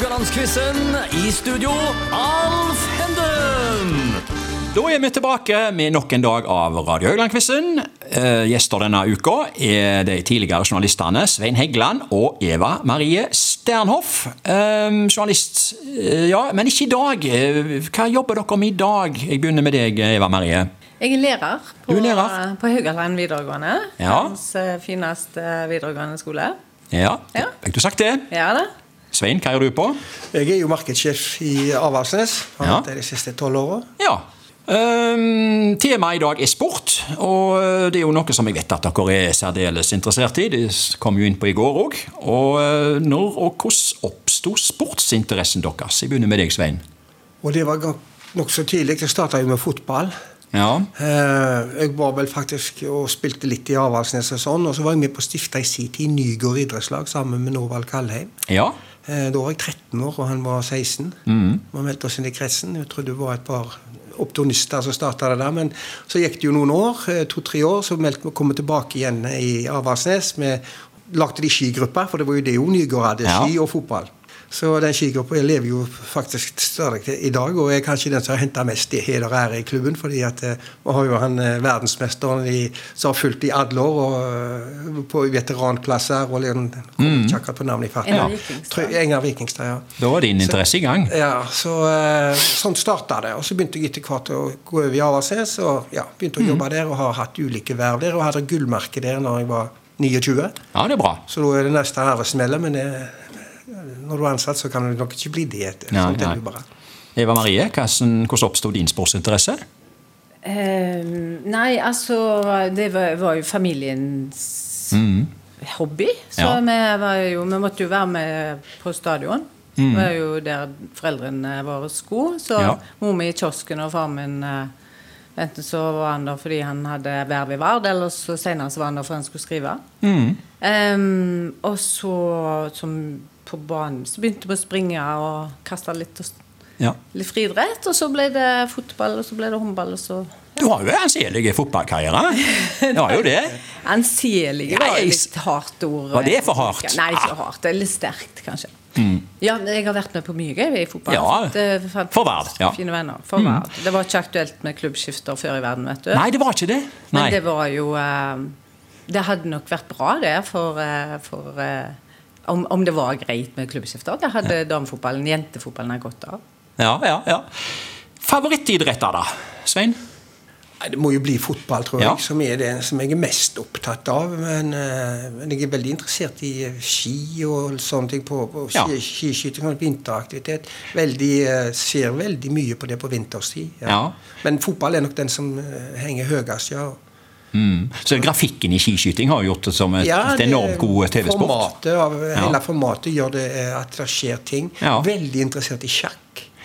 Haugalandsquizen. I studio, Alf Henden. Da er vi tilbake med nok en dag av Radio Haugland-quizen. Eh, gjester denne uka er de tidligere journalistene Svein Heggeland og Eva Marie Sternhoff. Eh, journalist, eh, ja, men ikke i dag. Eh, Hva jobber dere med i dag? Jeg begynner med deg, Eva Marie. Jeg er lærer på, er lærer? på Haugaland videregående. Ja. Verdens eh, fineste videregående skole. Ja, Ja. fikk du sagt det? Ja da. Svein, hva gjør du på? Jeg er jo markedssjef i Avaldsnes. Har Ja. vært det de siste tolv åra. Ja. Um, Temaet i dag er sport, og det er jo noe som jeg vet at dere er særdeles interessert i. Det kom jo inn på i går òg. Og eh, når og hvordan oppsto sportsinteressen deres? Jeg begynner med deg, Svein. Og det var nokså tidlig. Jeg starta jo med fotball. Ja. Eh, Jeg var vel faktisk og spilte litt i Avaldsnes og sånn. Og så var jeg med på å stifte i sin tid Nygård idrettslag sammen med Norvald Kallheim. Ja. Eh, Da var jeg 13 år, og han var 16. Vi meldte oss inn i kretsen. Jeg trodde det var et par optonister som starta det der. Men så gikk det jo noen år, eh, to-tre år, så meldte vi komme tilbake igjen i Avaldsnes. Vi lagde de skigrupper, for det var jo det jo Nygård hadde. Ski og fotball. Så den skigruppa lever jo faktisk stadig i dag, og er kanskje den som har henta mest i heder og ære i klubben. fordi at eh, vi har jo han eh, verdensmesteren i, som har fulgt i alle år, og eh, på veteranklasser og liksom, mm. ikke på navnet i farten. Ja. Enger Vikingstad, ja. Da var din interesse i gang. Ja, så Sånn starta det. Og så begynte jeg etter hvert å gå over i Avaldsnes og ja, begynte å jobbe der og har hatt ulike verv der. Og hadde gullmerke der når jeg var 29. Ja, det er bra. Så da er det neste æresmedlem. Men det, når du er ansatt, så kan du nok ikke bli det. etter. Nei, nei. bare. Eva Marie, hvordan, hvordan oppsto din sportsinteresse? Eh, nei, altså Det var, var jo familiens hobby. Så Ja. vi, var jo, vi måtte jo være med på stadion. Det var jo der foreldrene våre skulle. Så Ja. mor mi i kiosken og far min eh, Enten så var han der fordi han hadde verv i Vard, eller så senere så var han der fordi han skulle skrive. Em, og så som på banen så begynte vi å springe og kaste litt, Ja. litt friidrett. Og så ble det fotball, og så ble det håndball, og så Du har jo en anselig fotballkarriere. Du har jo det. Anselig Ja, var et litt hardt ord. Var det for hardt? Nei, ikke hardt. Det er litt sterkt, kanskje. Ja, jeg har vært med på mye gøy i fotball. Ja, eh, for Vard, ja. Fine venner. For Vard. Det var ikke aktuelt med klubbskifter før i verden, vet du. Nei, det var ikke det. Men det var jo eh, Det hadde nok vært bra, det, for, eh, for eh, om, om det var greit med klubbskifter. Det hadde damefotballen, jentefotballen, har godt av. Ja, ja, ja. Favorittidretter, da? Svein? Det må jo bli fotball, tror Ja. jeg, som er det som jeg er mest opptatt av. Men, eh, men jeg er veldig interessert i eh, ski og sånne ting. på, på Ja. Skiskyting og vinteraktivitet. Veldig, eh, ser veldig mye på det på vinterstid. Ja. Men fotball er nok den som henger høyest, ja. Mm. Så grafikken i skiskyting har gjort det som et, et enormt god TV-sport. Formatet av, Ja. Hele formatet gjør det eh, at det skjer ting. Ja. Veldig interessert i sjakk.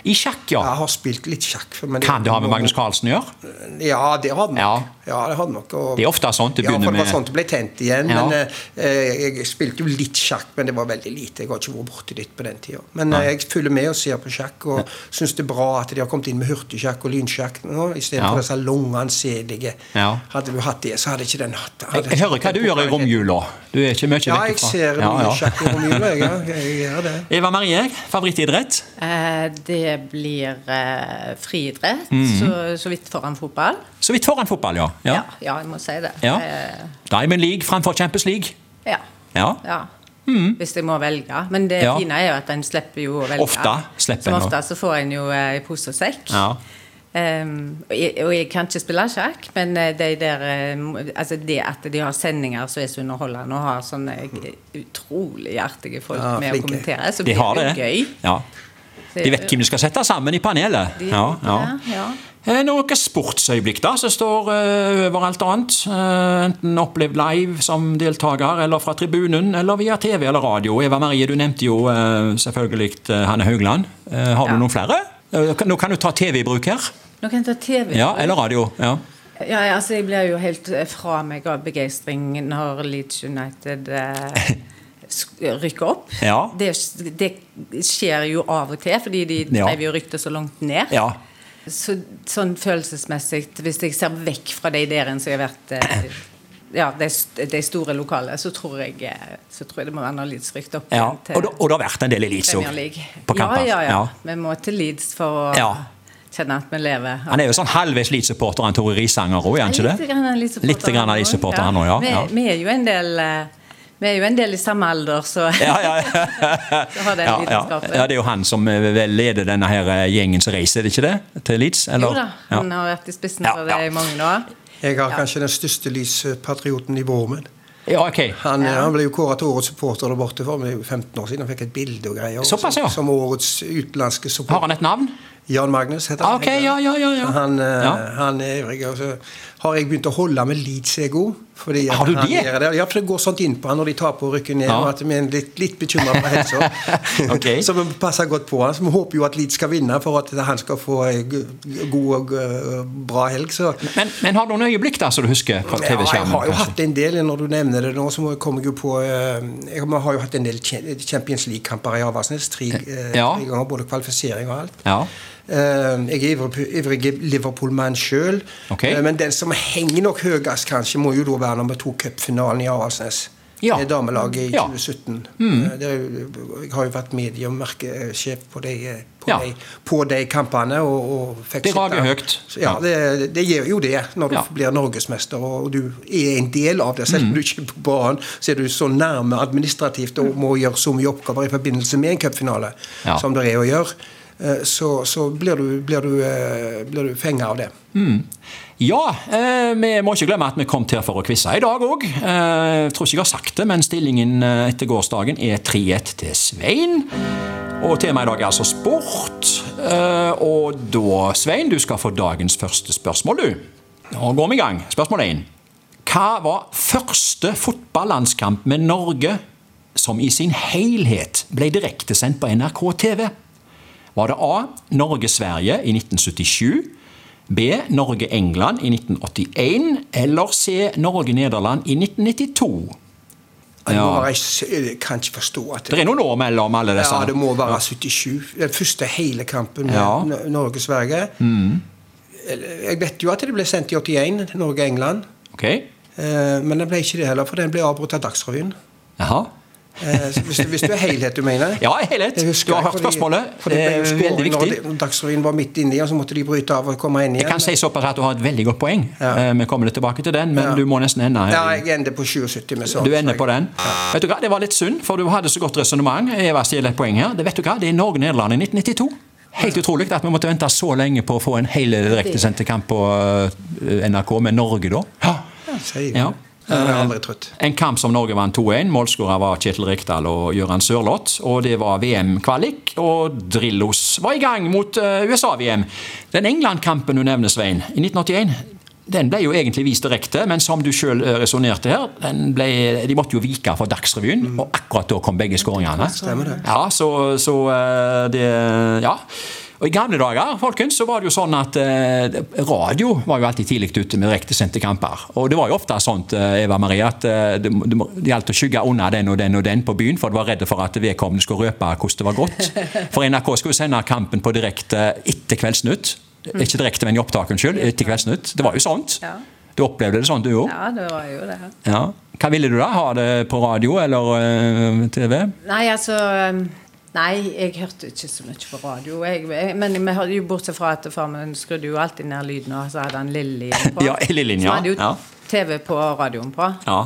I sjakk, ja. Jeg har spilt litt sjakk. men Kan det ha med Magnus Carlsen å gjøre? Ja, det har det nok. Ja. Ja. det har det nok. Og, Det er ofte sånt det ja, for det var med- sånn det ble tent igjen. Ja. Men eh, jeg spilte jo litt sjakk, men det var veldig lite. Jeg har ikke vært borti ditt på den tida. Men eh, jeg følger med og ser på sjakk, og syns det er bra at de har kommet inn med hurtigsjakk og lynsjakk nå, istedenfor Ja. disse lange, anselige. Ja. Hadde du hatt det, så hadde ikke den hatt Jeg, jeg hører hva du gjør i romjula. Du er ikke mye Ja, vekk jeg fra ser Ja, mye sjakk og mye, jeg, Ja, gjør det. Eva Marie, favorittidrett? Eh, det blir eh, friidrett, Mhm. så, så vidt foran fotball. Så vidt foran fotball, ja. Ja, ja. ja jeg må si det. Ja. Eh, Diamond League framfor Champions League. ja. Ja. ja. Hvis jeg må velge. Men det Ja. fine er jo at en slipper jo å velge. Ofte slipper en Som ofte så får en jo eh, i pose og sekk. Um, og, jeg, og jeg kan ikke spille sjakk, men det de der, eh, altså det at de har sendinger som er så underholdende, og har sånne eh, utrolig hjertige folk Ja, med flinke. å kommentere, så De blir har det det. jo gøy. Ja. De vet hvem de skal sette sammen i panelet. De- Ja, ja. ja, ja. Eh, sportsøyeblikk da, som står uh, over alt annet. Uh, enten opplevd live som deltaker, eller fra tribunen, eller via TV eller radio. Eva Marie, du nevnte jo uh, selvfølgelig eh, Hanne Haugland. Eh, har du noen flere? Eh, kan- Nå kan du ta TV i bruk her. Nå kan jeg ta TV. Ja, eller radio. Ja. Ja, altså Jeg blir jo helt eh, fra meg av begeistring når Leeds United eh, rykker opp. Ja. Det, det skjer jo av og til, fordi de Ja. drev jo rykte så langt ned. ja. Så, sånn følelsesmessig, hvis jeg ser vekk fra de der som har vært eh, ja, de, de store lokale, så tror jeg, eh, så tror jeg det må være noe Leeds rykt opp Ja, og, det- og det har vært en del i Leeds òg. På kamper. Ja, ja, Ja. Vi må til Leeds for å Ja. kjenne at vi lever. Han er jo sånn halvveis Leeds-supporter, han Tore Risanger òg, er han ikke det? Litt grann av Leeds-supporter han òg, ja. Vi, Ja. vi er jo en del eh, Vi er jo en del i samme alder, så Ja, ja, Så har det ja, ja. lidenskapet. ja, det er jo han som eh, vel leder denne her eh, gjengen som reiser, er det ikke det? Til Leeds? Eller? Jo da, Ja. han har vært i spissen Ja, for det ja. i mange år. Jeg har kanskje den største lyspatrioten i Vormen. Ja, okay. Han, Ja. han ble jo kåret til årets supporter der borte for 15 år siden. Han fikk et bilde og greier. Såpass, ja. som, som årets utenlandske Har han et navn? Jan Magnus heter Ah, han. ok, ja, ja, ja, ja. Han, eh, han er ivrig. Og så har jeg begynt å holde med Leeds ego. Fordi Har du det? gjør Ja, for det går sånt inn på han når de taper og rykker ned. Og at vi er litt, litt bekymra for helsa. okay. Så vi passer godt på han. Så vi håper jo at Leeds skal vinne for at han skal få god og eh, bra helg. Så Men, men har du noen øyeblikk da, som du husker på ja, jeg TV-skjermen? har jo kanskje? hatt en del, når du nevner det nå, så kommer jeg jo på eh, Jeg har jo hatt en del Champions League-kamper i Avaldsnes. Tre, tre ganger, både kvalifisering og alt. Ja. Eh, Jeg er ivrig, Liverpool-mann sjøl, Okay. men den som henger nok høyest, kanskje, må jo da være når vi tok cupfinalen i Avaldsnes. Ja. Det Damelaget i Ja. Mm. 2017. Eh, Det er jo, jeg har jo vært mediemerkesjef på de, eh, på Ja. de, på de kampene. Og, og Det rager høyt. Ja, det, det gjør jo det når du Ja. blir norgesmester og du er en del av det. Selv Mm. om du ikke er på banen, så er du så nærme administrativt og må gjøre så mye oppgaver i forbindelse med en cupfinale som det er å gjøre. Eh, Så, så blir du, blir du, eh, blir du fenga av det. Ja, eh, vi må ikke glemme at vi kom til for å quize i dag òg. Eh, tror ikke jeg har sagt det, men stillingen eh, etter gårsdagen er 3-1 til Svein. Og temaet i dag er altså sport. Eh, og da, Svein, du skal få dagens første spørsmål, du. Nå går vi i gang. Spørsmål 1. Hva var første fotballandskamp med Norge som i sin helhet ble direktesendt på NRK TV? Var det A. Norge-Sverige i 1977? B. Norge-England i 1981? Eller C. Norge-Nederland i 1992? Ja. jeg kan ikke forstå at Det er noen år mellom alle disse. Ja, det må være 77. Den første hele kampen med Ja. Mm. Norge-Sverige. Jeg vet jo at det ble sendt i 81, Norge-England. Ok. Eh, Men det ble ikke det heller, for den ble avbrutt av Dagsrevyen. Jaha. Eh, Hvis, hvis du er helhet, du mener? Ja, helhet. Du har hørt spørsmålet. for Det er veldig viktig. Dagsrevyen var midt inni, og så måtte de bryte av og komme inn igjen. Jeg kan si såpass at du har et veldig godt poeng. Ja. Eh, Vi kommer litt tilbake til den, men Ja. du må nesten ende. Ja, jeg ender på 77 med sånn. Du ender på den. Vet du hva, Det var litt synd, for du hadde så godt resonnement. Eva stjeler et poeng her. Det vet du hva, det er Norge-Nederland i 1992. Helt utrolig at vi måtte vente så lenge på å få en hel direktesendte kamp på eh, NRK med Norge, da. Ja. Jeg aldri trøtt. En kamp som Norge vant 2-1. Målskårer var Kjetil Rekdal og Gøran Sørloth. Og det var VM-kvalik, og Drillos var i gang mot eh, USA-VM. Den England-kampen du nevner, Svein, i 1981, den ble jo egentlig vist direkte, men som du sjøl resonnerte her, den ble, de måtte jo vike for Dagsrevyen, og akkurat da kom begge skåringene. Stemmer det. Ja, så, så eh, det Ja. Og I gamle dager folkens, så var det jo sånn at eh, radio var jo alltid tidlig ute med direktesendte kamper. Og det var jo ofte sånt, eh, Eva Marie, at eh, det, det, det gjaldt å skygge unna den og den og den på byen, for det var redde for at vedkommende skulle røpe hvordan det var gått. For NRK skulle sende kampen på direkte etter Kveldsnytt. Ikke direkte, men i opptak, unnskyld. Etter Kveldsnytt. Det var jo sånt. Du opplevde det sånn, du òg? Ja, det var jo det. Ja. Hva ville du da? Ha det på radio eller eh, TV? Nei, altså um, Nei, jeg hørte ikke så mye på radio. Jeg, jeg, men vi hørte jo bortsett fra at far min skrudde jo alltid ned lyden, og så hadde han lillelinja på. Ja, lillelinja. Så hadde jo Ja. TV på radioen på. Ja.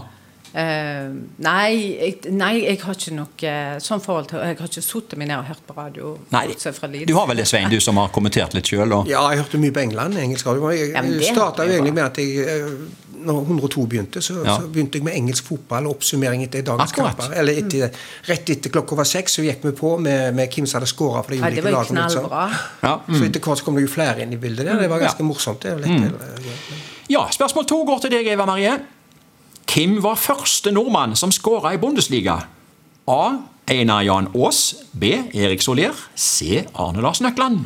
Uh, nei, jeg, nei, jeg har ikke noe sånn forhold til Jeg har ikke sittet meg ned og hørt på radio. Nei, du har vel det, Svein, du som har kommentert litt sjøl? Ja, jeg hørte mye på England. engelsk radio. Jeg, Ja, starta jo egentlig med at jeg eh, når 102 begynte, så, Ja. så begynte jeg med engelsk fotball og oppsummering etter dagens Akkurat. kamper. Eller etter, rett etter klokka var seks så gikk vi på med, med hvem som hadde skåra for de ulike var lagene. liksom. knallbra. Ja. Så etter hvert så kom det jo flere inn i bildet. der. Det var ganske Ja. morsomt. det. Lett, mm. Ja, Spørsmål to går til deg, Eva Marie. Hvem var første nordmann som skåra i Bundesliga? A. Einar Jan Aas. B. Erik Solier. C. Arne Lars Nøkland.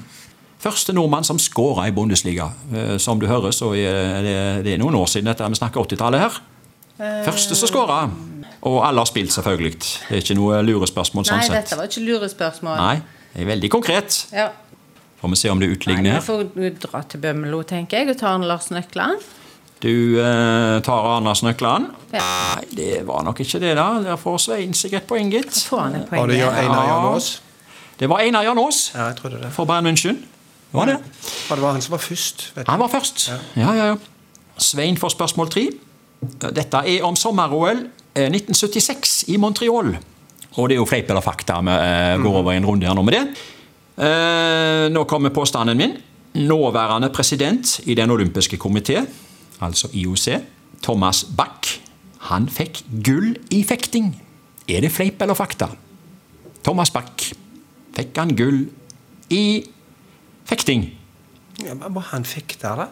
Første nordmann som skåra i Bundesliga. Eh, Som du hører, så er det, det er noen år siden dette. Vi snakker 80-tallet her. Første som skåra. Og alle har spilt, selvfølgelig. Det er ikke noe lurespørsmål sånn Nei, sett. dette var ikke lurespørsmål. Nei, det er veldig konkret. Ja. Får vi se om det Nei, her. vi får dra til Bømlo, tenker jeg, og ta en Lars Nøkland. Du eh, tar Arendalsnøklene. Ja. Nei, det var nok ikke det, da. Der får Svein seg et poeng, gitt. Får han et Var det? Einar Jan Aas? Det var Einar Janås Ja, jeg trodde det. for Bayern München. Det var det. Ja, det var han som var først. vet du. Han var først. Ja, ja, ja. Svein får spørsmål tre. Dette er om sommer-OL eh, 1976 i Montreal. Og det er jo fleip eller fakta. Vi eh, går over en runde her nå med det. Eh, Nå kommer påstanden min. Nåværende president i Den olympiske komité, altså IOC, Thomas Bach, han fikk gull i fekting. Er det fleip eller fakta? Thomas Bach. Fikk han gull i fekting? Ja, men Var han fekter, da?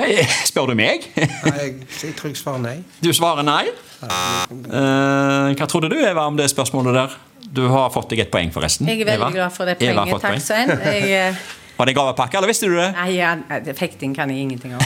Nei, Spør du meg? Nei, jeg, jeg tror jeg svarer nei. Du svarer nei. Uh, hva trodde du, Eva, om det spørsmålet der? Du har fått deg et poeng, forresten. Jeg er veldig Eva? glad for det poenget. Takk. Svein. Jeg, eh, Var det en gavepakke, eller visste du det? nei, ja, fekting kan jeg ingenting om.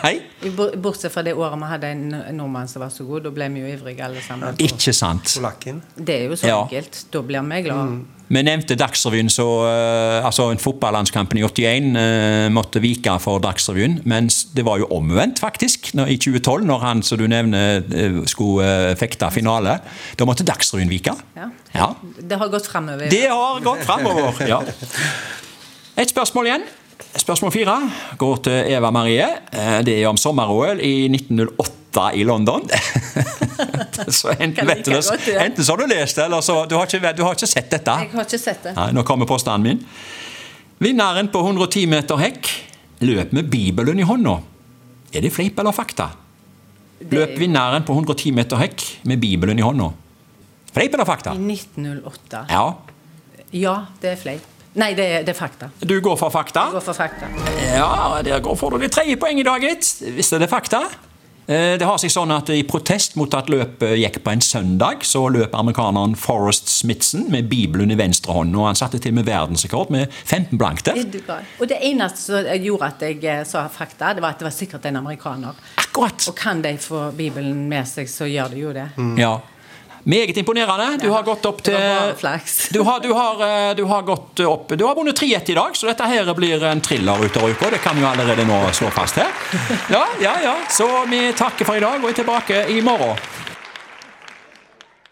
Bortsett fra det året vi hadde en nordmann som var så god. Da ble vi jo ivrige alle sammen. Ikke sant. Polakken. Det er jo så Ja. enkelt. Da blir vi glad. Vi nevnte Dagsrevyen, så uh, altså en fotballandskampen i 81 uh, måtte vike for Dagsrevyen. Mens det var jo omvendt, faktisk, når, i 2012, når han som du nevner uh, skulle eh, fekte finale. Da måtte Dagsrevyen vike. Ja. Ja. Det har gått framover. Det har gått framover. Ja. Et spørsmål igjen. Spørsmål fire går til Eva Marie. Eh, Det er om sommer-OL i 1908 i London. så enten, vet du godt, ja. enten så har du lest det, eller så du har ikke, du har ikke sett dette. Jeg har ikke sett det. Nei, nå kommer påstanden min. Vinneren på 110 meter hekk løp med Bibelen i hånda. Er det fleip eller fakta? Løp vinneren på 110 meter hekk med Bibelen i hånda. Fleip eller fakta? I 1908. Ja. Ja, det er fleip. Nei, det er, det er fakta. Du går for fakta? Jeg går for fakta. Ja, der går for du det tredje poenget i dag, gitt. Hvis det fakta? Eh, Det har seg sånn at I protest mot at løpet gikk på en søndag, så løp amerikaneren Forrest Smithson med Bibelen i venstre hånd. og Han satte til med verdensrekord med 15 blank der. Er? Og det eneste som gjorde at jeg eh, sa fakta, det var at det var sikkert en amerikaner. Akkurat! Og kan de få Bibelen med seg, så gjør de jo det. Ja. Meget imponerende. Du har gått opp til du har, du, har, eh, du har gått opp Du har vunnet 3-1 i dag, så dette her blir en thriller utover uka. Det kan vi allerede nå slå fast her. Ja, ja, ja. Så vi takker for i dag og er tilbake i morgen.